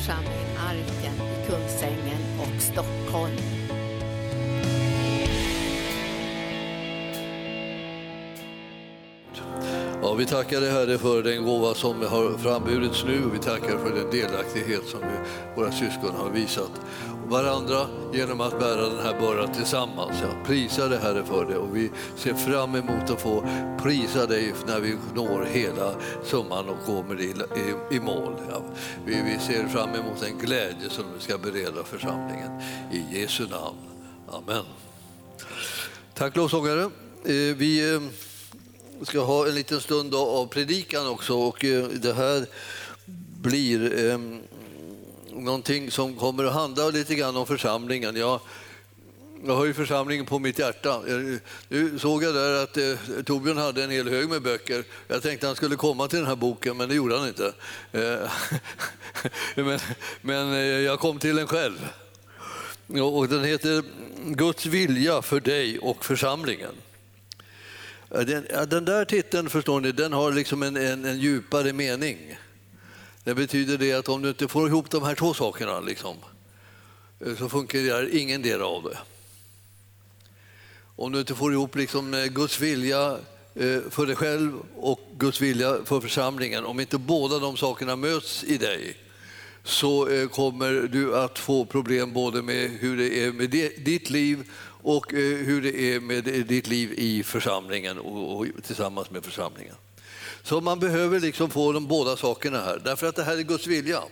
församling Arken i Kungsängen och Stockholm. Ja, vi tackar dig Herre för den gåva som har framburits nu och vi tackar för den delaktighet som vi, våra syskon har visat varandra genom att bära den här bördan tillsammans. Jag prisar dig Herre för det och vi ser fram emot att få prisa dig när vi når hela summan och kommer i, i, i mål. Ja, vi, vi ser fram emot en glädje som du ska bereda församlingen. I Jesu namn. Amen. Tack lovsångare. Eh, eh vi ska ha en liten stund av predikan också och eh, det här blir eh, någonting som kommer att handla lite grann om församlingen. Jag, jag har ju församlingen på mitt hjärta. Eh, nu såg jag där att eh, Torbjörn hade en hel hög med böcker. Jag tänkte han skulle komma till den här boken, men det gjorde han inte. Eh, men, men eh, jag kom till den själv. Och den heter Guds vilja för dig och församlingen. Den, ja, den där titeln förstår ni, den har liksom en, en, en djupare mening. Det betyder det att om du inte får ihop de här två sakerna liksom, eh, så fungerar ingen del av det. Om du inte får ihop liksom eh, Guds vilja eh, för dig själv och Guds vilja för församlingen, om inte båda de sakerna möts i dig så kommer du att få problem både med hur det är med ditt liv och eh, hur det är med ditt liv i församlingen och och tillsammans med församlingen. Så man behöver liksom få de båda sakerna här, därför att det här är Guds vilja.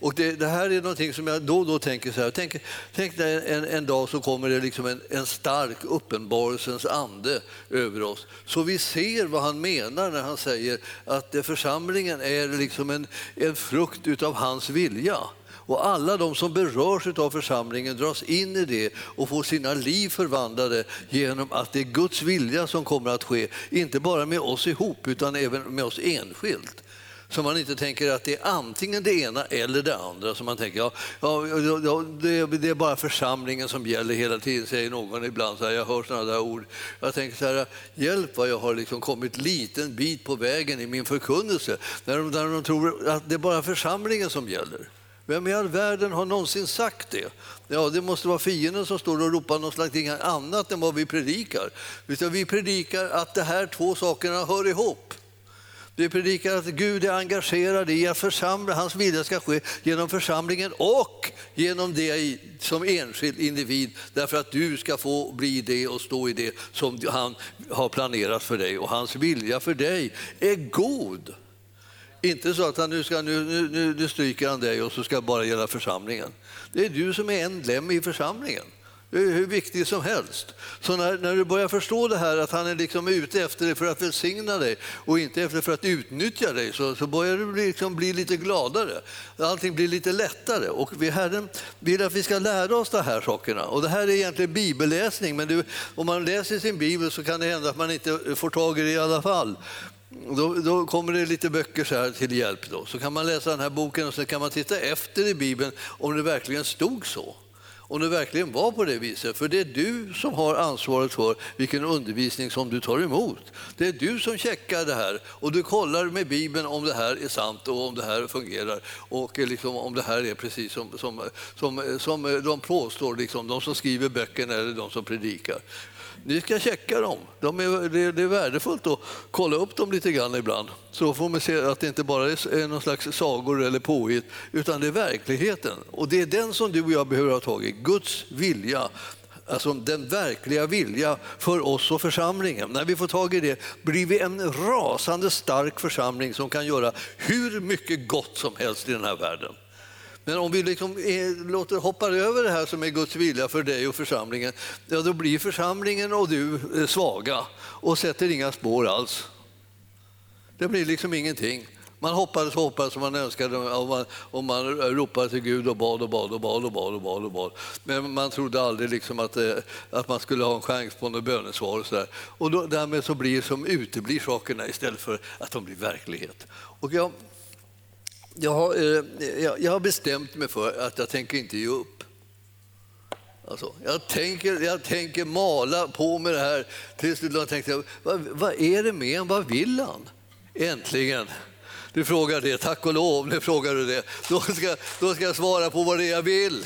Och det, det här är någonting som jag då och då tänker så här. Tänk, tänk dig en, en dag så kommer det liksom en, en stark uppenbarelsens ande över oss. Så vi ser vad han menar när han säger att det, församlingen är liksom en, en frukt utav hans vilja. Och alla de som berörs av församlingen dras in i det och får sina liv förvandlade genom att det är Guds vilja som kommer att ske. Inte bara med oss ihop utan även med oss enskilt. Så man inte tänker att det är antingen det ena eller det andra. Så man tänker ja, ja, ja, det, det är bara församlingen som gäller hela tiden, säger någon ibland. Så här, jag hör sådana där ord. Jag tänker så här, hjälp vad jag har liksom kommit liten bit på vägen i min förkunnelse. När de, när de tror att det är bara församlingen som gäller. Vem i all världen har någonsin sagt det? Ja, det måste vara fienden som står och ropar något slags annat än vad vi predikar. Utan vi predikar att de här två sakerna hör ihop. Vi predikar att Gud är engagerad i att församla, hans vilja ska ske genom församlingen och genom dig som enskild individ därför att du ska få bli det och stå i det som han har planerat för dig. Och hans vilja för dig är god. Inte så att han nu, ska, nu, nu, nu, stryker han dig och så ska bara gälla församlingen. Det är du som är en lem i församlingen. Det är hur viktigt som helst. Så när, när du börjar förstå det här att han är liksom ute efter dig för att välsigna dig och inte efter för att utnyttja dig så, så börjar du bli, liksom bli lite gladare. Allting blir lite lättare och vi, Herren vill att vi ska lära oss de här sakerna. Och det här är egentligen bibelläsning men du, om man läser sin bibel så kan det hända att man inte får tag i det i alla fall. Då, då kommer det lite böcker så här till hjälp. Då. Så kan man läsa den här boken och så kan man titta efter i Bibeln om det verkligen stod så. Om det verkligen var på det viset. För det är du som har ansvaret för vilken undervisning som du tar emot. Det är du som checkar det här och du kollar med Bibeln om det här är sant och om det här fungerar och liksom om det här är precis som, som, som, som de påstår, liksom, de som skriver böckerna eller de som predikar. Ni ska checka dem. De är, det, det är värdefullt att kolla upp dem lite grann ibland. Så får man se att det inte bara är någon slags sagor eller påhitt, utan det är verkligheten. Och det är den som du och jag behöver ha tag i. Guds vilja. Alltså den verkliga vilja för oss och församlingen. När vi får tag i det blir vi en rasande stark församling som kan göra hur mycket gott som helst i den här världen. Men om vi liksom är, låter, hoppar över det här som är Guds vilja för dig och församlingen, ja, då blir församlingen och du eh, svaga och sätter inga spår alls. Det blir liksom ingenting. Man hoppades och hoppades och man önskade och man, och man ropade till Gud och bad och bad och bad och bad och bad. Och bad. Men man trodde aldrig liksom att, eh, att man skulle ha en chans på något bönesvar. Och, så där. och då, därmed så blir som uteblir sakerna istället för att de blir verklighet. Och jag, jag, har, eh, jag, jag har bestämt mig för att jag tänker inte ge upp. Alltså, jag, tänker, jag tänker mala på med det här tills jag tänkte, vad, vad är det med en? Vad vill han? Äntligen. Du frågar det, tack och lov, nu frågar du det. Då ska, då ska jag svara på vad det är jag vill.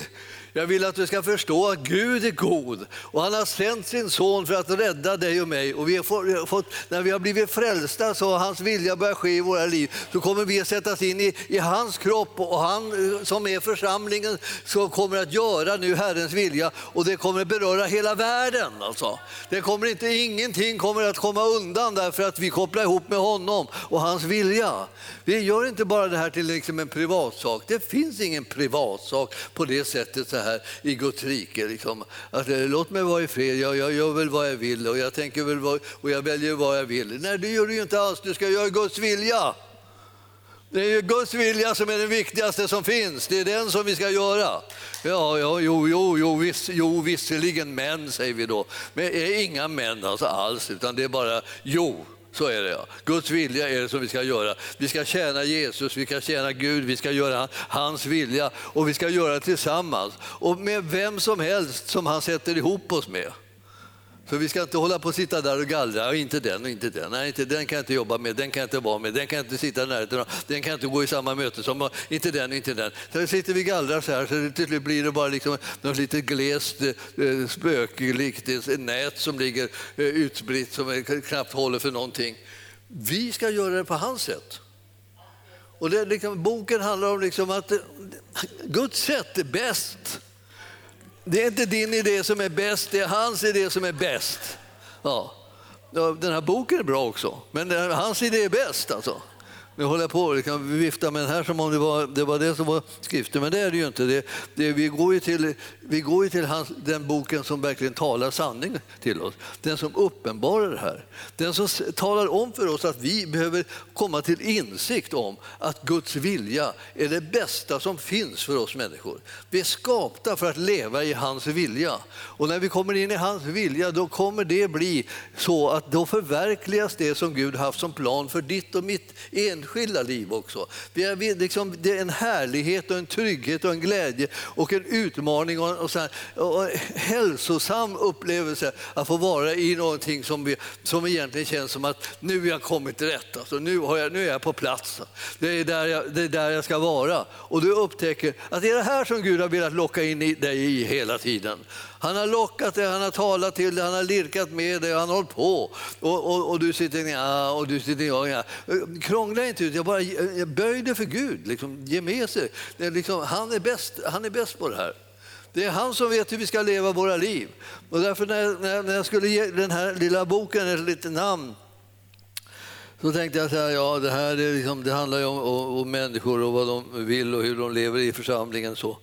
Jag vill att du ska förstå att Gud är god och han har sänt sin son för att rädda dig och mig. Och vi har fått, när vi har blivit frälsta så har hans vilja börjat ske i våra liv. Så kommer vi att sättas in i, i hans kropp och han eh, som är församlingen så kommer att göra nu Herrens vilja och det kommer att beröra hela världen. Alltså. Det kommer inte, ingenting kommer att komma undan därför att vi kopplar ihop med honom och hans vilja. Vi gör inte bara det här till liksom en privatsak. Det finns ingen privatsak på det sättet så här i Guds rike. Liksom. Att, eh, låt mig vara i fred, jag, jag gör väl vad jag vill och jag, tänker väl vad, och jag väljer vad jag vill. Nej, det gör du ju inte alls. Du ska göra Guds vilja. Det är ju Guds vilja som är den viktigaste som finns. Det är den som vi ska göra. Ja, ja jo, jo, jo, viss, jo visserligen män, säger vi då. Men är inga män alltså alls, utan det är bara jo. Så är det. Ja. Guds vilja är det som vi ska göra. Vi ska tjäna Jesus, vi ska tjäna Gud, vi ska göra hans vilja och vi ska göra det tillsammans. Och med vem som helst som han sätter ihop oss med. För vi ska inte hålla på och sitta där och gallra, inte den och inte den. Nej, inte den kan jag inte jobba med, den kan jag inte vara med, den kan jag inte sitta i närheten av, den kan jag inte gå i samma möte som, inte den och inte den. Så sitter vi och gallrar så här, så till slut blir det bara liksom något lite glest, eh, eh, spöklikt eh, nät som ligger utspritt som knappt håller för någonting. Vi ska göra det på hans sätt. Och det, liksom, boken handlar om liksom att Guds sätt är bäst. Det är inte din idé som är bäst, det är hans idé som är bäst. Ja. Den här boken är bra också, men hans idé är bäst. Alltså. Nu håller jag på och vifta med den här som om det var det, var det som var skriften, men det är det ju inte. Det, det, vi går ju till, vi går ju till hans, den boken som verkligen talar sanning till oss. Den som uppenbarar det här. Den som talar om för oss att vi behöver komma till insikt om att Guds vilja är det bästa som finns för oss människor. Vi är skapta för att leva i hans vilja. Och när vi kommer in i hans vilja då kommer det bli så att då förverkligas det som Gud haft som plan för ditt och mitt enskilda enskilda liv också. Vi är, liksom, det är en härlighet och en trygghet och en glädje och en utmaning och, och, så här, och en hälsosam upplevelse att få vara i någonting som, vi, som egentligen känns som att nu har jag kommit rätt. Alltså, nu, har jag, nu är jag på plats. Det är, där jag, det är där jag ska vara. Och du upptäcker att det är det här som Gud har velat locka in i dig i hela tiden. Han har lockat dig, han har talat till dig, han har lirkat med dig, han har hållit på. Och, och, och du sitter ja, och du sitter ja, ja. Krångla inte ut, jag bara böj dig för Gud. Liksom, ge med sig. Det är liksom, han, är bäst, han är bäst på det här. Det är han som vet hur vi ska leva våra liv. Och därför när, när jag skulle ge den här lilla boken ett litet namn så tänkte jag så här, ja det här är liksom, det handlar ju om, om, om, människor och vad de vill och hur de lever i församlingen. Så.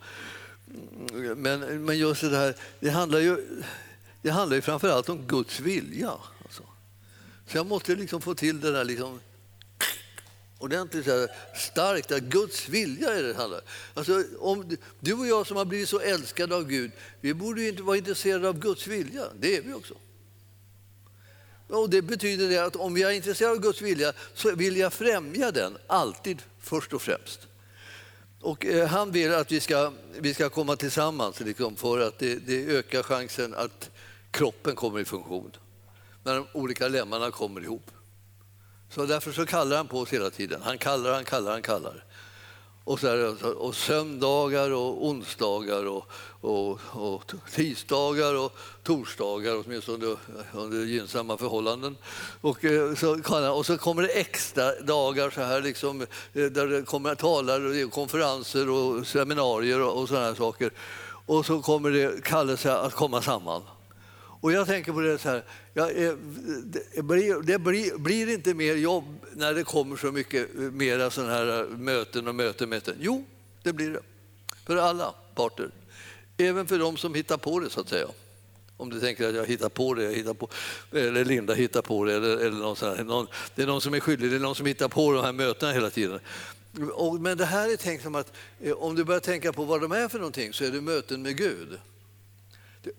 Men, men just det här, det handlar ju, det handlar ju framförallt om Guds vilja. Alltså. Så jag måste liksom få till det där liksom, ordentligt så starkt, att Guds vilja är det handlar alltså, om Du och jag som har blivit så älskade av Gud, vi borde ju inte vara intresserade av Guds vilja. Det är vi också. Och det betyder det att om vi är intresserade av Guds vilja så vill jag främja den, alltid först och främst. Och eh, han vill att vi ska, vi ska komma tillsammans liksom, för att det, det ökar chansen att kroppen kommer i funktion. När de olika lemmarna kommer ihop. Så därför så kallar han på oss hela tiden. Han kallar, han kallar, han kallar. Och, så här, och söndagar och onsdagar och, och, och tisdagar och torsdagar, åtminstone under gynnsamma förhållanden. Och eh, så, och så kommer det extra dagar så här, liksom, eh, där det kommer talare, konferenser och seminarier och, och sådana saker. Och så kommer det kallelse att komma samman. Och jag tänker på det så här, ja, eh, det, blir, det blir, blir, inte mer jobb när det kommer så mycket eh, mera sådana här eh, möten och möten, möten. Jo, det blir det. För alla parter. Även för de som hittar på det så att säga. Om du tänker att jag hittar på det, jag hittar på, eller Linda hittar på det, eller, eller någon sån här, någon, det är någon som är skyldig, det är någon som hittar på de här mötena hela tiden. Och, men det här är tänkt som att om du börjar tänka på vad de är för någonting så är det möten med Gud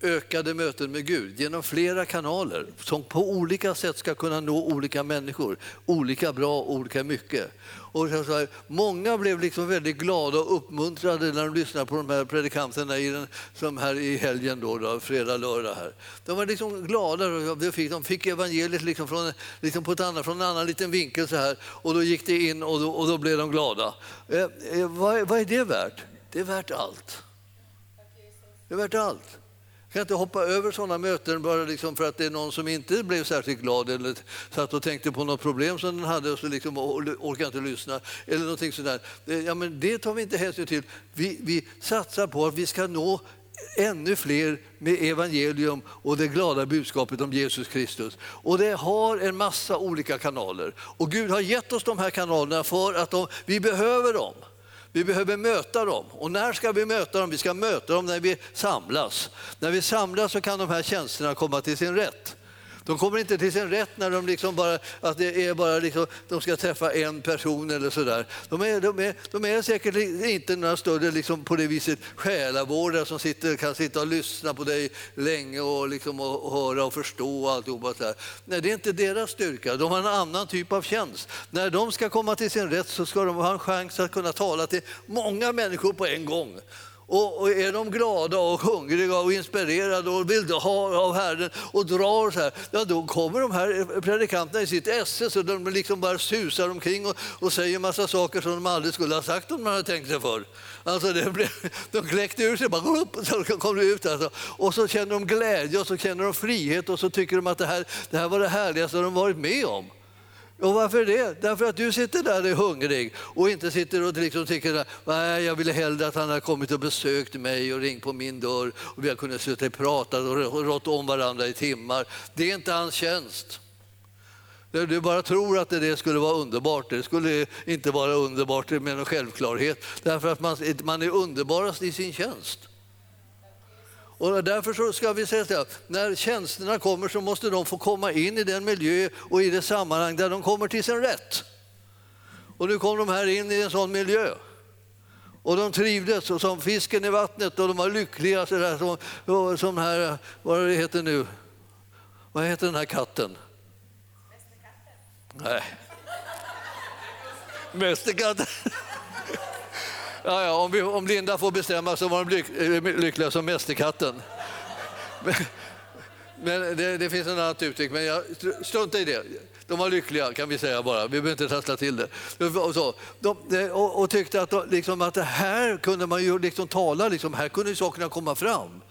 ökade möten med Gud genom flera kanaler som på olika sätt ska kunna nå olika människor, olika bra, olika mycket. Och så här, många blev liksom väldigt glada och uppmuntrade när de lyssnade på de här predikanterna i den, som här i helgen, då, då, fredag, lördag. Här. De var liksom glada. De fick, de fick evangeliet liksom från, liksom på ett annat, från en annan liten vinkel så här, och då gick det in och då, och då blev de glada. Eh, eh, vad, vad är det värt? Det är värt allt. Det är värt allt. Kan inte hoppa över sådana möten bara liksom för att det är någon som inte blev särskilt glad eller satt och tänkte på något problem som den hade och så liksom orkar inte lyssna. Eller någonting sådär. Ja, men det tar vi inte hänsyn till. Vi, vi satsar på att vi ska nå ännu fler med evangelium och det glada budskapet om Jesus Kristus. Och det har en massa olika kanaler. Och Gud har gett oss de här kanalerna för att de, vi behöver dem. Vi behöver möta dem. Och när ska vi möta dem? Vi ska möta dem när vi samlas. När vi samlas så kan de här tjänsterna komma till sin rätt. De kommer inte till sin rätt när de, liksom bara, att det är bara liksom, de ska träffa en person eller sådär. De är, de, är, de är säkert inte några större liksom, på det viset själavårdare som sitter, kan sitta och lyssna på dig länge och, liksom, och, och höra och förstå alltihopa. Så Nej, det är inte deras styrka. De har en annan typ av tjänst. När de ska komma till sin rätt så ska de ha en chans att kunna tala till många människor på en gång. Och, och, är de glada och hungriga och inspirerade och vill ha av Herren och drar så här, ja då kommer de här predikanterna i sitt esse så de liksom bara susar omkring och, och säger massa saker som de aldrig skulle ha sagt om de hade tänkt sig för. Alltså det blev, de kläckte ur sig, bara upp, så kom det ut. Alltså. Och så känner de glädje och så känner de frihet och så tycker de att det här, det här var det härligaste de varit med om. Och varför det? Därför att du sitter där och är hungrig och inte sitter och liksom tycker att jag ville hellre att han hade kommit och besökt mig och ringt på min dörr och vi hade kunnat sitta och prata och rått om varandra i timmar. Det är inte hans tjänst. Du bara tror att det skulle vara underbart. Det skulle inte vara underbart med någon självklarhet. Därför att man, man är underbarast i sin tjänst. Och därför så ska vi säga att när tjänsterna kommer så måste de få komma in i den miljö och i det sammanhang där de kommer till sin rätt. Och nu kom de här in i en sån miljö. Och de trivdes och som fisken i vattnet och de var lyckliga. Så där, som, som här, vad det heter nu, vad heter den här katten? Mästerkatten. Nej. Mästerkatten. Ja, ja, om, vi, om Linda får bestämma så var de lyck, eh, lyckliga som Mästerkatten. Men, men det, det, finns en annat uttryck, men jag struntar i det. De var lyckliga kan vi säga bara, vi behöver inte trassla till det. Och, så, de, och, och tyckte att, liksom, att det här kunde man ju liksom tala, liksom, här kunde sakerna komma fram.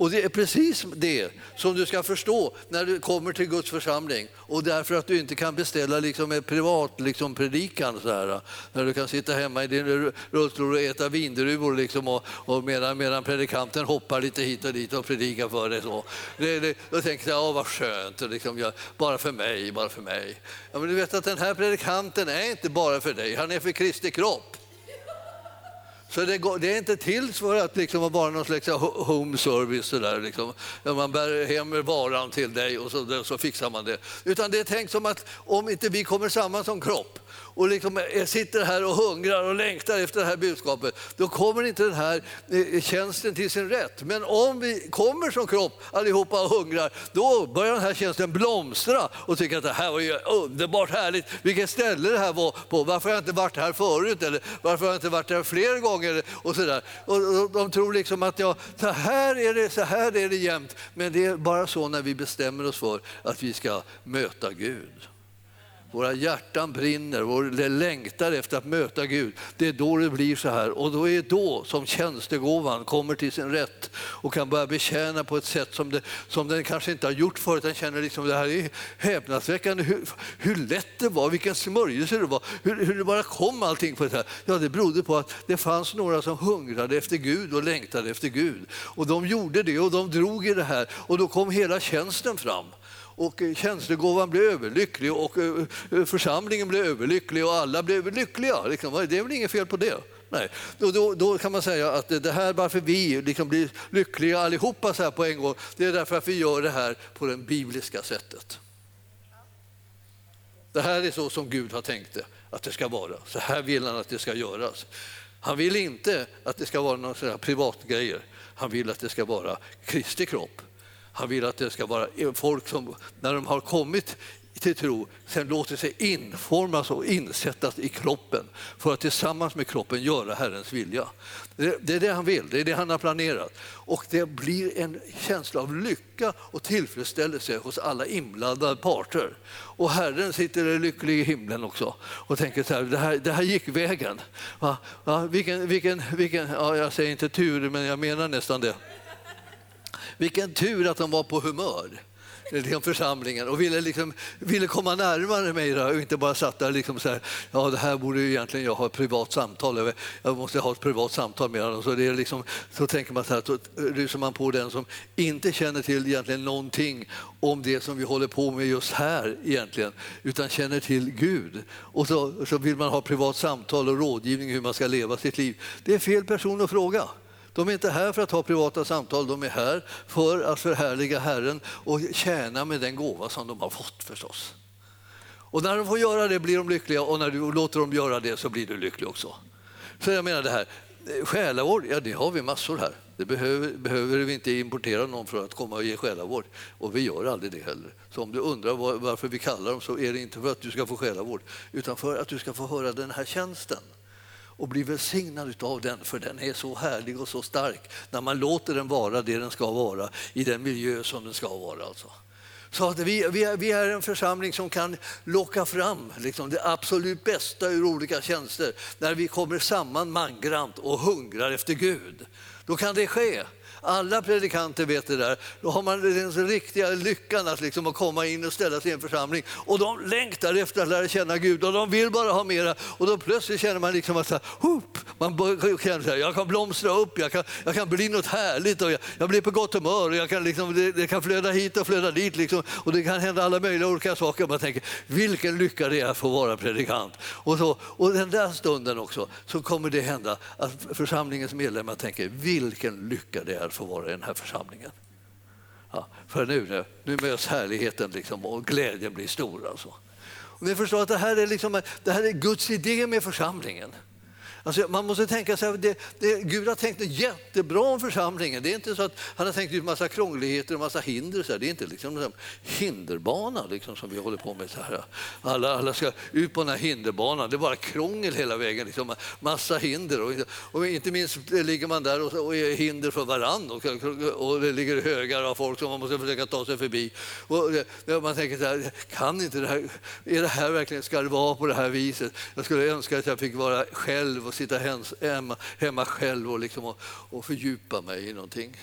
Och det är precis det som du ska förstå när du kommer till Guds församling. Och därför att du inte kan beställa liksom en privat liksom predikan så här, när du kan sitta hemma i din rullstol och äta vindruvor liksom, och, och medan, medan predikanten hoppar lite hit och dit och predikar för dig. Så. Det, det, då tänker jag, vad skönt, liksom, ja, bara för mig, bara för mig. Ja, men du vet att den här predikanten är inte bara för dig, han är för Kristi kropp. Så det, går, det, är inte till för att liksom vara någon slags home service så där, liksom, där man bär hem varan till dig och så, så fixar man det. Utan det är tänkt som att om inte vi kommer samman som kropp och liksom eh, sitter här och hungrar och längtar efter det här budskapet, då kommer inte den här eh, tjänsten till sin rätt. Men om vi kommer som kropp allihopa och hungrar, då börjar den här tjänsten blomstra och tycker att det här var ju underbart härligt. Vilket ställe det här var på. Varför har jag inte varit här förut? Eller varför har jag inte varit här fler gånger? Och så där. Och de tror liksom att ja, så, här är det, så här är det jämt. Men det är bara så när vi bestämmer oss för att vi ska möta Gud. Våra hjärtan brinner, vår längtar efter att möta Gud. Det är då det blir så här. Och då är det då som tjänstegåvan kommer till sin rätt och kan börja betjäna på ett sätt som, det, som den kanske inte har gjort förut. Den känner liksom det här är häpnadsväckande hur, hur lätt det var, vilken smörjelse det var, hur, hur det bara kom allting på det här. Ja, det berodde på att det fanns några som hungrade efter Gud och längtade efter Gud. Och de gjorde det och de drog i det här och då kom hela tjänsten fram och eh, tjänstegåvan blev överlycklig och eh, eh, församlingen blev överlycklig och alla blev lyckliga. Liksom. Det är väl inget fel på det? Nej. Då, då, då, kan man säga att det här varför vi liksom blir lyckliga allihopa så här på en gång, det är därför att vi gör det här på det bibliska sättet. Det här är så som Gud har tänkt det, att det ska vara. Så här vill han att det ska göras. Han vill inte att det ska vara några privatgrejer. Han vill att det ska vara Kristi kropp. Han vill att det ska vara folk som, när de har kommit till tro sen låter sig informas och insättas i kroppen för att tillsammans med kroppen göra Herrens vilja. Det är det han vill, det är det han har planerat. Och det blir en känsla av lycka och tillfredsställelse hos alla inblandade parter. Och Herren sitter lycklig i himlen också och tänker så här, det här, det här gick vägen. Va? Va? Vilken, vilken, vilken, ja, jag säger inte tur, men jag menar nästan det. Vilken tur att de var på humör liksom församlingen och ville, liksom, ville komma närmare mig då, och inte bara satt där liksom så här, ja det här borde ju egentligen jag ha ett privat samtal, över. jag måste ha ett privat samtal med honom. Så, det är liksom, så tänker man så här, så rusar man på den som inte känner till egentligen någonting om det som vi håller på med just här egentligen, utan känner till Gud. Och så, så vill man ha privat samtal och rådgivning hur man ska leva sitt liv. Det är fel person att fråga. De är inte här för att ha privata samtal, de är här för att förhärliga Herren och tjäna med den gåva som de har fått förstås. Och när de får göra det blir de lyckliga och när du låter dem göra det så blir du lycklig också. Så jag menar det här, själavård, ja det har vi massor här. Det behöver, behöver vi inte importera någon för att komma och ge själavård. Och vi gör aldrig det heller. Så om du undrar varför vi kallar dem så är det inte för att du ska få själavård utan för att du ska få höra den här tjänsten och bli välsignad av den, för den är så härlig och så stark när man låter den vara det den ska vara i den miljö som den ska vara. Alltså. Så att vi, vi, vi är en församling som kan locka fram liksom, det absolut bästa ur olika tjänster när vi kommer samman mangrant och hungrar efter Gud. Då kan det ske. Alla predikanter vet det där. Då har man den riktiga lyckan att, liksom komma in och ställa sig i en församling. Och de längtar efter att lära känna Gud och de vill bara ha mera. Och då plötsligt känner man liksom att så här, hoop, man känner så här, jag kan blomstra upp, jag kan, jag kan bli något härligt och jag, jag blir på gott humör. Och jag kan liksom, det, det, kan flöda hit och flöda dit liksom, och det kan hända alla möjliga olika saker. Man tänker, vilken lycka det är att få vara predikant. Och, så, och den där stunden också så kommer det hända att församlingens medlemmar tänker, vilken lycka det är att få vara i den här församlingen. Ja, för nu, nu möts härligheten liksom och glädjen blir stor. Alltså. Och ni förstår att det här, är liksom, det här är Guds idé med församlingen. Alltså man måste tänka sig att det, det, Gud har tänkt jättebra om församlingen. Det är inte så att han har tänkt ut massa krångligheter och massa hinder. Så här. Det är inte liksom en hinderbana liksom, som vi håller på med. Så här. Alla, alla ska ut på den här hinderbanan. Det är bara krångel hela vägen. Liksom. Massa hinder. Och, och inte minst ligger man där och, och är hinder för varann. Och, och, det ligger högar av folk som man måste försöka ta sig förbi. Och man tänker så här, kan inte det här, är det här verkligen, ska det vara på det här viset? Jag skulle önska att jag fick vara själv och sitta hemma, hemma själv och, liksom och, och fördjupa mig i någonting.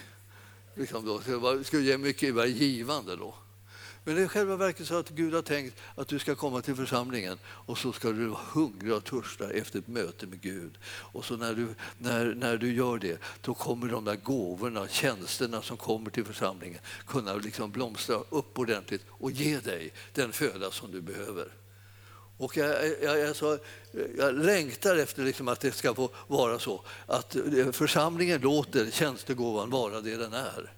Liksom då. Det skulle ge mycket givande då. Men det är själva verket så att Gud har tänkt att du ska komma till församlingen och så ska du vara hungrig och törsta efter ett möte med Gud. Och så när du, när, när du gör det, då kommer de där gåvorna, tjänsterna som kommer till församlingen kunna liksom blomstra upp ordentligt och ge dig den föda som du behöver. Och jag, jag, jag, så, jag längtar efter liksom att det ska få vara så att eh, församlingen låter tjänstegåvan vara det den är.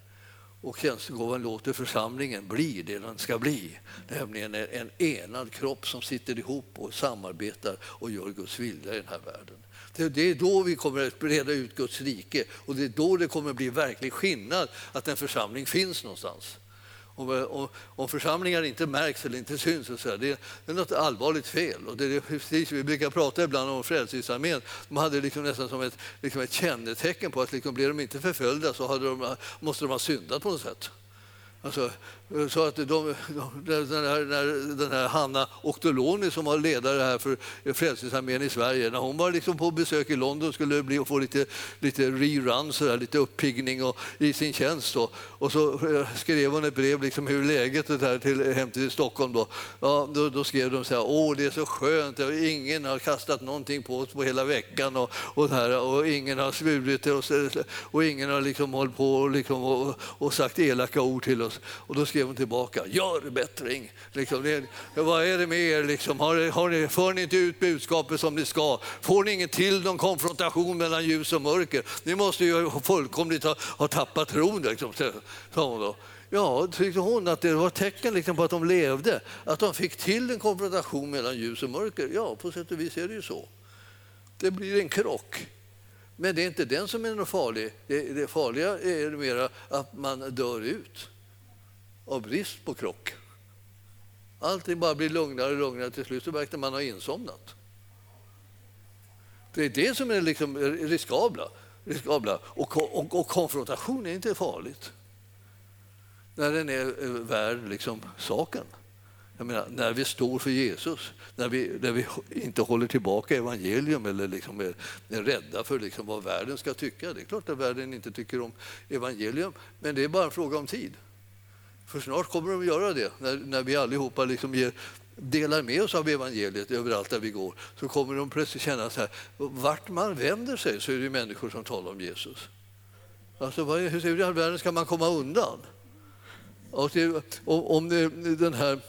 Och tjänstegåvan låter församlingen bli det den ska bli. Nämligen en enad kropp som sitter ihop och samarbetar och gör Guds vilja i den här världen. Det är då vi kommer att breda ut Guds rike och det är då det kommer att bli verklig skillnad att en församling finns någonstans. Om, om församlingar inte märks eller inte syns, så här, det, är något allvarligt fel. Och det är precis, vi brukar prata ibland om Frälsningsarmén. De hade liksom nästan som ett, liksom ett kännetecken på att liksom, blir de inte förföljda så de, måste de ha syndat på något sätt. Alltså, Eh, så att de, de, den, här, den här Hanna Octoloni som var ledare här för Frälsningsarmén i Sverige, när hon var liksom på besök i London skulle bli, få lite, lite rerun, där, lite uppiggning och, i sin tjänst. Då. Och så eh, skrev hon ett brev, liksom, hur läget är där till, hem till Stockholm. Då. Ja, då, då skrev de så här, åh det är så skönt, ingen har kastat någonting på oss på hela veckan och, och, här, och ingen har svurit och, eh, och ingen har liksom hållit på och, liksom, och, och sagt elaka ord till oss. Och då skrev skrev hon tillbaka, gör bättring. Liksom, det, vad är det med er? Liksom? Har, har ni, för ni inte ut budskapet som ni ska? Får ni inget till någon konfrontation mellan ljus och mörker? Ni måste ju fullkomligt ha, ha tappat tron, liksom, sa hon då. Ja, tyckte hon att det var tecken liksom på att de levde, att de fick till en konfrontation mellan ljus och mörker. Ja, på sätt och vis är det ju så. Det blir en krock Men det är inte den som är farlig. Det, det farliga är mera att man dör ut av brist på krock. Allting bara blir lugnare och lugnare. Till slut så verkar man ha insomnat. Det är det som är liksom riskabla. riskabla. Och, och, och konfrontation är inte farligt när den är eh, värd liksom saken. Jag menar, när vi står för Jesus, när vi, när vi inte håller tillbaka evangelium eller liksom är, är rädda för liksom vad världen ska tycka. Det är klart att världen inte tycker om evangelium, men det är bara en fråga om tid. För snart kommer de att göra det, när, när vi allihopa liksom ger, delar med oss av evangeliet överallt där vi går. Så kommer de plötsligt känna så här, vart man vänder sig så är det människor som talar om Jesus. Alltså, vad, hur i all världen ska man komma undan? Och det, om det, den här...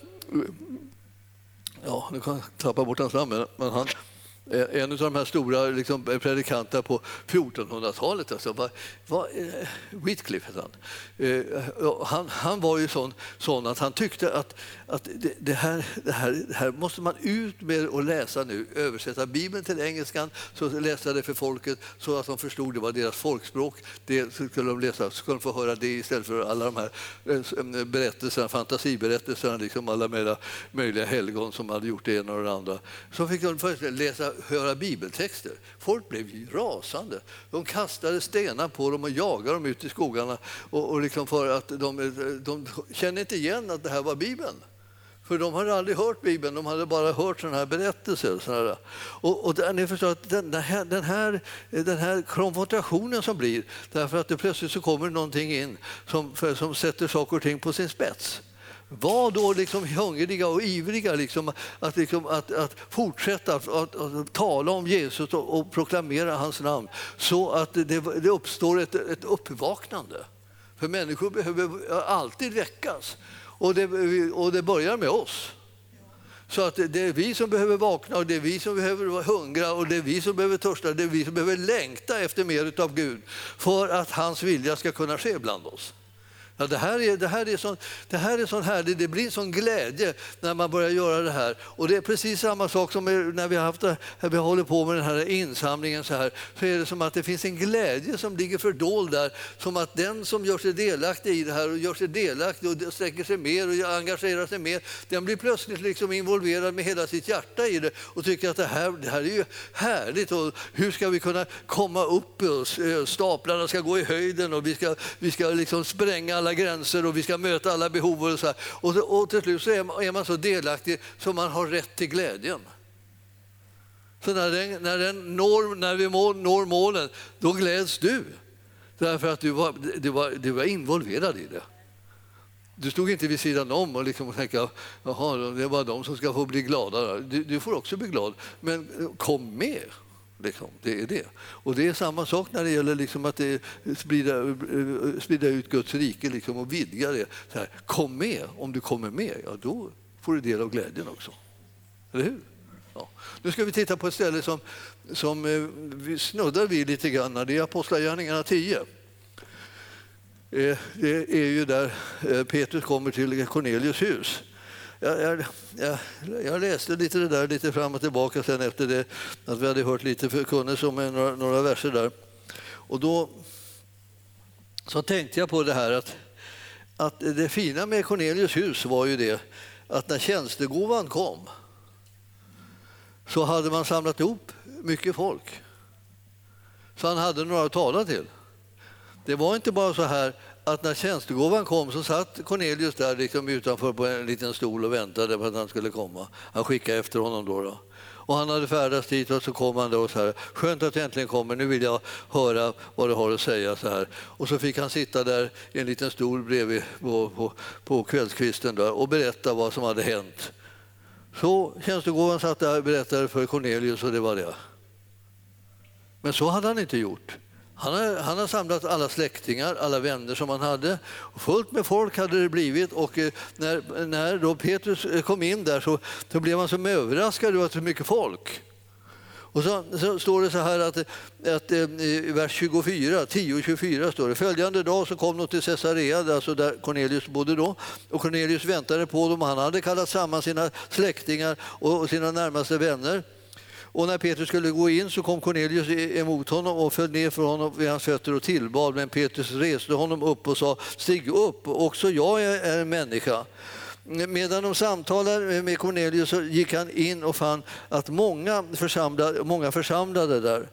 Ja, nu kan jag tappa bort hans namn, men han, Eh, en av de här stora liksom, eh, predikanterna på 1400-talet. Alltså, var, var, eh, Whitcliffe hette han. Eh, han. Han var ju sån, sån att han tyckte att, att det, det, här, det, här, det här måste man ut med och läsa nu. Översätta Bibeln till engelskan, så läsa det för folket så att de förstod det var deras folkspråk. Det skulle de läsa, så skulle de få höra det istället för alla de här eh, berättelserna, fantasiberättelserna, liksom alla möjliga helgon som hade gjort det ena och det andra. Så fick de först läsa höra bibeltexter. Folk blev rasande. De kastade stenar på dem och jagade dem ut i skogarna och, och liksom för att de, de kände inte igen att det här var Bibeln. För de hade aldrig hört Bibeln, de hade bara hört sådana här berättelser. Sådana här. Och, och ni förstår att den, här, den, här, den här konfrontationen som blir, därför att det plötsligt så kommer någonting in som, som sätter saker och ting på sin spets. Var då liksom hungriga och ivriga liksom, att, liksom, att, att fortsätta att, att, att, tala om Jesus och, och, proklamera hans namn så att det, det uppstår ett, ett uppvaknande. För människor behöver alltid väckas och det, och det börjar med oss. Så att det är vi som behöver vakna och det är vi som behöver hungra och det är vi som behöver törsta, det är vi som behöver längta efter mer av Gud för att hans vilja ska kunna ske bland oss. Ja, det, här är, det, här är sån, det här är sån härligt, det blir sån glädje när man börjar göra det här. Och det är precis samma sak som när vi, har haft när vi håller på med den här insamlingen så här, så är det som att det finns en glädje som ligger fördold där, som att den som gör sig delaktig i det här och gör sig delaktig och sträcker sig mer och engagerar sig mer, den blir plötsligt liksom involverad med hela sitt hjärta i det och tycker att det här, det här är ju härligt och hur ska vi kunna komma upp, och eh, staplarna ska gå i höjden och vi ska, vi ska liksom spränga alla gränser och vi ska möta alla behov. Och, så här. och, och till slut så är man, är man så delaktig så man har rätt till glädjen. Så när, den, när, den når, när vi når målen, då gläds du. Därför att du var, du, var, du var involverad i det. Du stod inte vid sidan om och liksom tänkte att det är bara de som ska få bli glada. Du, du får också bli glad, men eh, kom med. Liksom. Det är det. Och det är samma sak när det gäller liksom att det, sprida, sprida ut Guds rike liksom och vidga det. Så här, kom med, om du kommer med, ja, då får du del av glädjen också. Eller hur? Ja. Nu ska vi titta på ett ställe som, som eh, vi snuddar vid lite grann. Det är Apostlagärningarna 10. Eh, det är ju där eh, Petrus kommer till Cornelius hus jag, jag, jag, jag, läste lite det där lite fram och tillbaka sen efter det att vi hade hört lite förkunnelse om några, några verser där. Och då så tänkte jag på det här att, att det fina med Cornelius hus var ju det att när tjänstegåvan kom så hade man samlat ihop mycket folk. Så han hade några att tala till. Det var inte bara så här att när tjänstegåvan kom så satt Cornelius där liksom utanför på en liten stol och väntade på att han skulle komma. Han skickade efter honom då. då. Och han hade färdats dit och så kom han då och så här, skönt att du äntligen kommer, nu vill jag höra vad du har att säga. Så här. Och så fick han sitta där i en liten stol bredvid på, på, på kvällskvisten där och berätta vad som hade hänt. Så tjänstegåvan satt där och berättade för Cornelius och det var det. Men så hade han inte gjort. Han har, han har samlat alla släktingar, alla vänner som han hade. Fullt med folk hade det blivit och eh, när, när då Petrus eh, kom in där så, så blev han som överraskad över att det var så mycket folk. Och så, så, står det så här att, att eh, i vers 24, 10-24 står det följande dag så kom de till Caesarea, alltså där Cornelius bodde då. Och Cornelius väntade på dem. Han hade kallat samman sina släktingar och sina närmaste vänner. Och när Petrus skulle gå in så kom Cornelius e- emot honom och föll ner för honom vid hans fötter och tillbad. Men Petrus reste honom upp och sa, stig upp, också jag är en människa. Medan de samtalade med Cornelius så gick han in och fann att många församlade, många församlade där.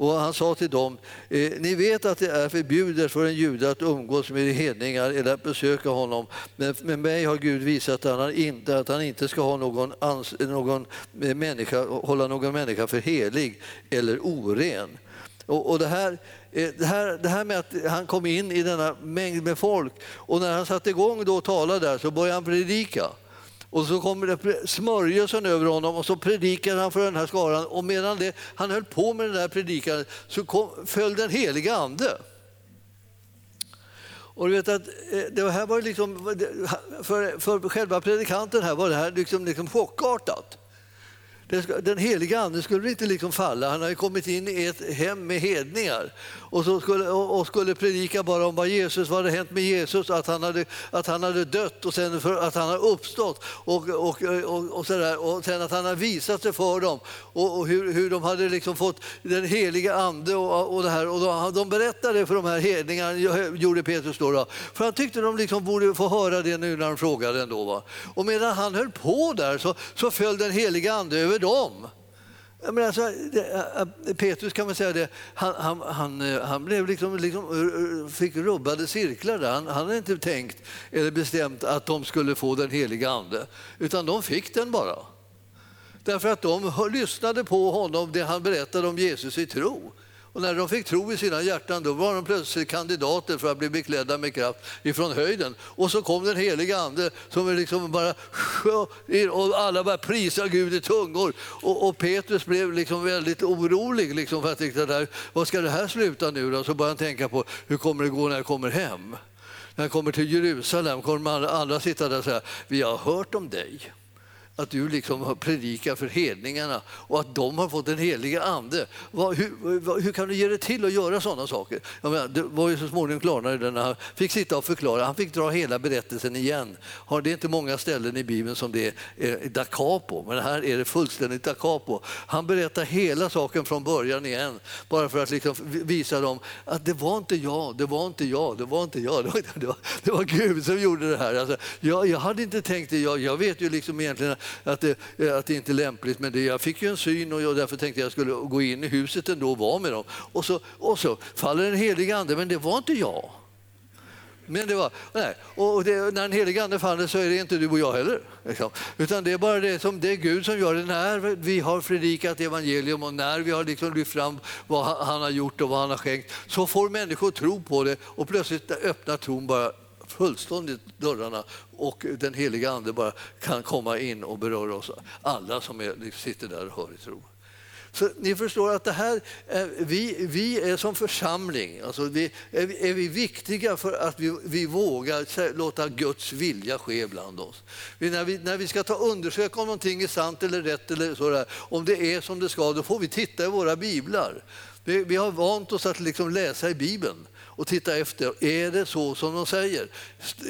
Och han sa till dem, eh, ni vet att det är förbjudet för en jude att umgås med hedningar eller att besöka honom. Men med mig har Gud visat att han inte, att han inte ska ha någon, ans, någon eh, människa, hålla någon människa för helig eller oren. Och, och det, här, eh, det, här, det här med att han kom in i denna mängd med folk och när han satte igång då och talade där så började han predika. Och så kommer det smörjelsen över honom och så predikar han för den här skaran. Och medan det, han höll på med den där predikan så kom, föll den heliga ande. Och du vet att eh, det här var liksom, för, för själva predikanten här var det här liksom, liksom chockartat. Den heliga ande skulle inte liksom falla. Han hade kommit in i ett hem med hedningar och, så skulle, och skulle predika bara om vad Jesus vad hade hänt med Jesus, att han hade, att han hade dött och sen för, att han har uppstått och, och, och, och, så där, och sen att han har visat sig för dem och, och hur, hur de hade liksom fått den heliga ande och, och det här. Och de, de berättade för de här hedningarna, gjorde Petrus då, då, för han tyckte de liksom borde få höra det nu när de frågade ändå. Va? Och medan han höll på där så, så föll den heliga ande över dem. Men alltså, Petrus kan man säga det, han, han, han, eh, han blev liksom, liksom, fick rubbade cirklar där. Han, han hade inte tänkt eller bestämt att de skulle få den heliga ande, utan de fick den bara. Därför att de lyssnade på honom, det han berättade om Jesus i tro. Och när de fick tro i sina hjärtan då var de plötsligt kandidater för att bli beklädda med kraft ifrån höjden. Och så kom den heliga ande som liksom bara och alla bara prisa Gud i tungor. Och, och Petrus blev liksom väldigt orolig liksom för att det där, vad ska det här sluta nu då? Så började han tänka på hur kommer det gå när jag kommer hem? När jag kommer till Jerusalem kommer alla, alla sitta där och säga vi har hört om dig att du liksom predikar för hedningarna och att de har fått den heliga ande. Vad, hur, hur, kan du ge dig till att göra sådana saker? Jag menar, det var ju så småningom klarnade när han fick sitta och förklara. Han fick dra hela berättelsen igen. Det är inte många ställen i Bibeln som det är da capo, men här är det fullständigt da capo. Han berättar hela saken från början igen, bara för att liksom visa dem att det var inte jag, det var inte jag, det var inte jag, det var, det var Gud som gjorde det här. Alltså, jag, jag hade inte tänkt det, jag, jag vet ju liksom egentligen att det, eh, att det inte är lämpligt. Men det, jag fick ju en syn och jag därför tänkte jag skulle gå in i huset ändå och vara med dem. Och så, och så faller den helige ande, men det var inte jag. Men det var, nej. Och det, när den helige ande faller så är det inte du och jag heller. Liksom. Utan det är bara det, som, det är Gud som gör det. När vi har predikat evangelium och när vi har liksom lyft fram vad han har gjort och vad han har skänkt så får människor tro på det och plötsligt öppnar tron bara fullständigt dörrarna och den heliga Ande bara kan komma in och beröra oss alla som är, sitter där och hör i tro. Så ni förstår att det här, vi, vi är som församling, alltså vi, är, vi, är vi viktiga för att vi, vi vågar låta Guds vilja ske bland oss. Vi, när, vi, när vi ska ta undersöka om någonting är sant eller rätt, eller sådär, om det är som det ska, då får vi titta i våra biblar. Vi, vi har vant oss att liksom läsa i Bibeln och titta efter, är det så som de säger?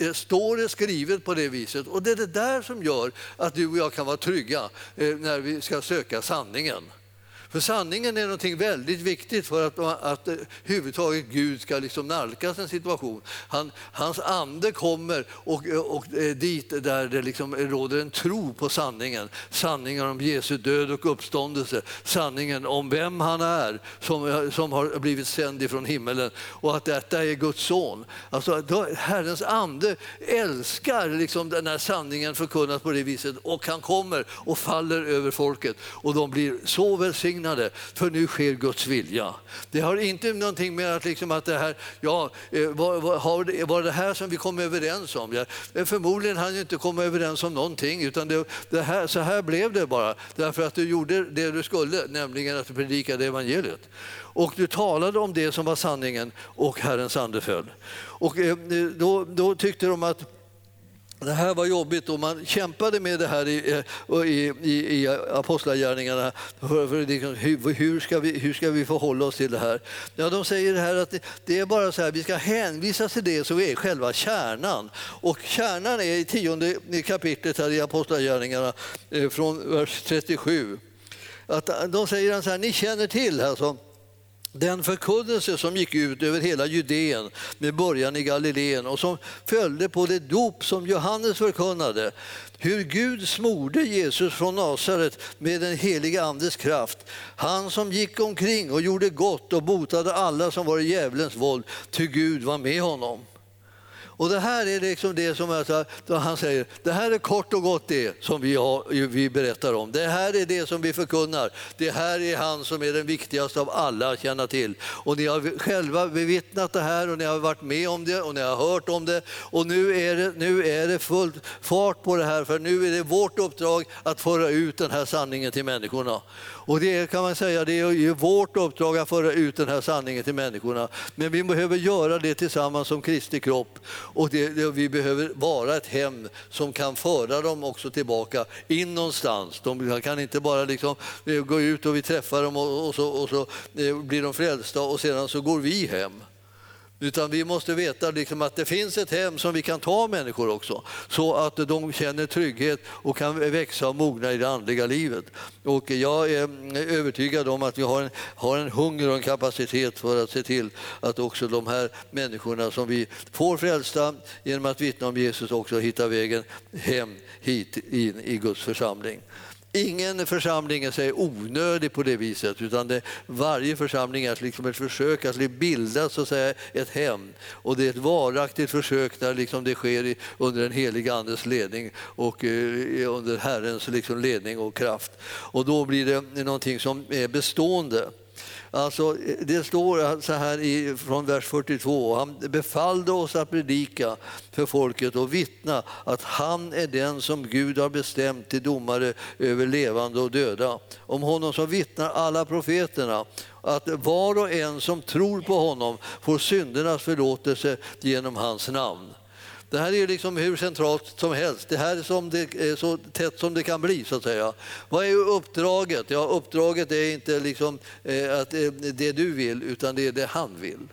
Eh, står det skrivet på det viset? Och det är det där som gör att du och jag kan vara trygga eh, när vi ska söka sanningen. För sanningen är någonting väldigt viktigt för att, att eh, huvudtaget Gud ska liksom nalkas en situation. Han, hans ande kommer och, och eh, dit där det liksom råder en tro på sanningen. Sanningen om Jesu död och uppståndelse. Sanningen om vem han är som, som har blivit sänd ifrån himmelen och att detta är Guds son. Alltså, Herrens ande älskar liksom den här sanningen förkunnas på det viset och han kommer och faller över folket och de blir så välsignade välsignade, för nu sker Guds vilja. Det har inte någonting med att, liksom att det här, ja, eh, var, var det här som vi kom överens om? Ja, eh, förmodligen hann inte komma överens om någonting, utan det, det här, så här blev det bara, därför att du gjorde det du skulle, nämligen att du predikade evangeliet. Och du talade om det som var sanningen och Herrens ande föll. Och eh, då, då tyckte de att det här var jobbigt och man kämpade med det här i, i, i, i Apostlagärningarna. Liksom, hur, hur, ska vi, hur ska vi förhålla oss till det här? Ja, de säger det här att det, det är bara så här, vi ska hänvisa till det som är själva kärnan. Och kärnan är i tionde kapitlet här i Apostlagärningarna eh, från vers 37 att de säger så här, ni känner till alltså, den förkunnelse som gick ut över hela Judeen med början i Galileen och som följde på det dop som Johannes förkunnade. Hur Gud smorde Jesus från Nasaret med den heliga Andes kraft. Han som gick omkring och gjorde gott och botade alla som var i djävulens våld, ty Gud var med honom. Och det här är liksom det som han säger, det här är kort och gott det som vi, har, vi berättar om. Det här är det som vi förkunnar. Det här är han som är den viktigaste av alla att känna till. Och ni har själva bevittnat det här och ni har varit med om det och ni har hört om det. Och nu är det, nu är det full fart på det här för nu är det vårt uppdrag att föra ut den här sanningen till människorna. Och det kan man säga, det är vårt uppdrag att föra ut den här sanningen till människorna. Men vi behöver göra det tillsammans som Kristi kropp och det, det, vi behöver vara ett hem som kan föra dem också tillbaka in någonstans. De kan inte bara liksom eh, gå ut och vi träffar dem och, och så, och så eh, blir de frälsta och sedan så går vi hem. Utan vi måste veta liksom att det finns ett hem som vi kan ta människor också så att de känner trygghet och kan växa och mogna i det andliga livet. Och jag är mm, övertygad om att vi har en, har en hunger och en kapacitet för att se till att också de här människorna som vi får frälsta genom att vittna om Jesus också hittar vägen hem hit in i Guds församling. Ingen församling är sig onödig på det viset, utan det, varje församling är liksom ett försök att liksom bilda så att säga, ett hem. Och det är ett varaktigt försök där liksom det sker i, under den heliga Andes ledning och eh, under Herrens liksom, ledning och kraft. Och då blir det någonting som är bestående. Alltså, det står så här i, från vers 42. Han befallde oss att predika för folket och vittna att han är den som Gud har bestämt till domare över levande och döda. Om honom som vittnar alla profeterna att var och en som tror på honom får syndernas förlåtelse genom hans namn. Det här är liksom hur centralt som helst. Det här är, som det, är så tätt som det kan bli. så att säga. Vad är uppdraget? Ja, uppdraget är inte liksom, eh, att eh, det du vill, utan det är det han vill.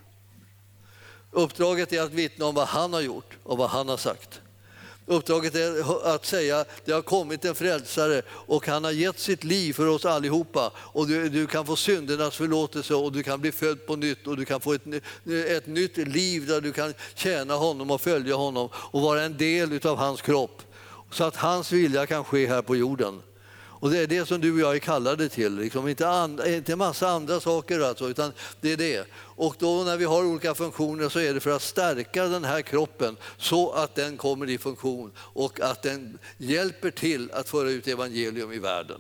Uppdraget är att vittna om vad han har gjort och vad han har sagt. Uppdraget är att säga att det har kommit en frälsare och han har gett sitt liv för oss allihopa. Och du, du, kan få syndernas förlåtelse och du kan bli född på nytt och du kan få ett, ett nytt liv där du kan tjäna honom och följa honom och vara en del av hans kropp. Så att hans vilja kan ske här på jorden. Och det är det som du och jag är kallade till, liksom. inte, and, inte en massa andra saker alltså, utan det är det. Och då när vi har olika funktioner så är det för att stärka den här kroppen så att den kommer i funktion och att den hjälper till att föra ut evangelium i världen.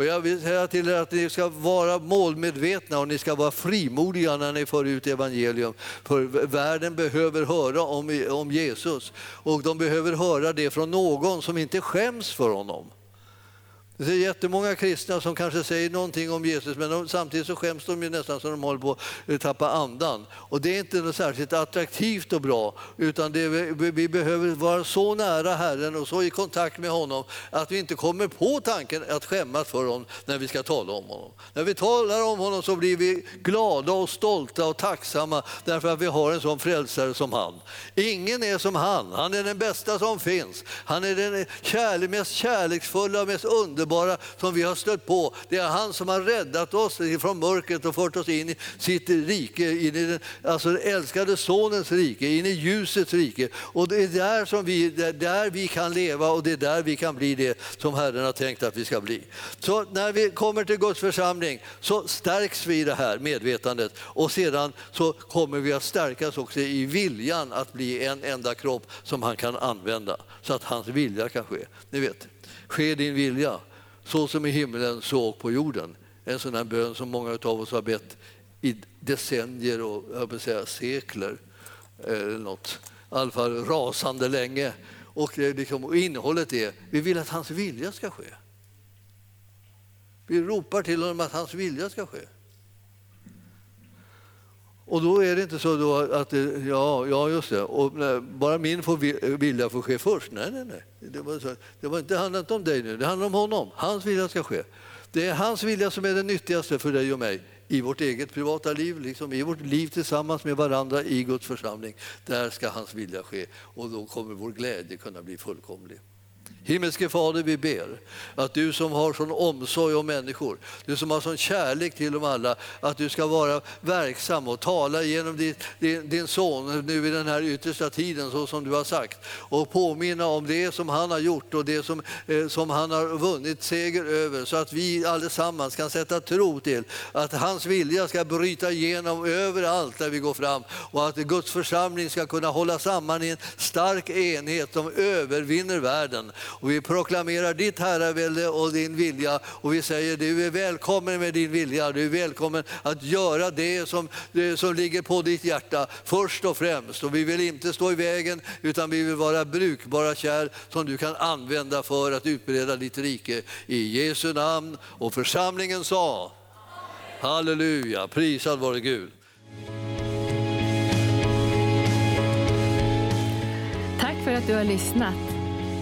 Och jag vill säga till er att ni ska vara målmedvetna och ni ska vara frimodiga när ni för ut evangelium. För världen behöver höra om, om Jesus och de behöver höra det från någon som inte skäms för honom. Det är jättemånga kristna som kanske säger någonting om Jesus men de, samtidigt så skäms de ju nästan så de håller på att eh, tappa andan. Och det är inte något särskilt attraktivt och bra utan det, vi behöver vara så nära Herren och så i kontakt med honom att vi inte kommer på tanken att skämmas för honom när vi ska tala om honom. När vi talar om honom så blir vi glada och stolta och tacksamma därför att vi har en sån frälsare som han. Ingen är som han, han är den bästa som finns. Han är den kärlek, mest kärleksfulla, och mest underbara underbara som vi har stött på. Det är han som har räddat oss från mörkret och fört oss in i sitt rike, in i den alltså älskade sonens rike, in i ljusets rike. Och det är där, som vi, där vi kan leva och det är där vi kan bli det som Herren har tänkt att vi ska bli. Så när vi kommer till Guds församling så stärks vi i det här medvetandet och sedan så kommer vi att stärkas också i viljan att bli en enda kropp som han kan använda så att hans vilja kan ske. Ni vet, ske din vilja så som i himlen, så och på jorden. En sån här bön som många av oss har bett i decennier och jag säga, sekler. Eller något. I alla fall rasande länge. Och, eh, liksom, och innehållet är vi vill att hans vilja ska ske. Vi ropar till honom att hans vilja ska ske. Och då är det inte så då att det, ja, ja, just det, och bara min vilja får ske först. Nej, nej, nej. Det var, så, det var inte om dig nu, det handlar om honom. Hans vilja ska ske. Det är hans vilja som är den nyttigaste för dig och mig i vårt eget privata liv, liksom i vårt liv tillsammans med varandra i Guds församling. Där ska hans vilja ske och då kommer vår glädje kunna bli fullkomlig. Himmelske Fader, vi ber att du som har sån omsorg om människor, du som har sån kärlek till dem alla, att du ska vara verksam och tala genom din, din, din son nu i den här yttersta tiden så som du har sagt och påminna om det som han har gjort och det som, eh, som han har vunnit seger över så att vi allesammans kan sätta tro till att hans vilja ska bryta igenom överallt där vi går fram och att Guds församling ska kunna hålla samman i en stark enhet som övervinner världen. Och vi proklamerar ditt herravälde och din vilja och vi säger du är välkommen med din vilja, du är välkommen att göra det som, det som ligger på ditt hjärta först och främst. Och vi vill inte stå i vägen utan vi vill vara brukbara kärl som du kan använda för att utbreda ditt rike. I Jesu namn och församlingen sa Halleluja, prisad vare Gud. Tack för att du har lyssnat.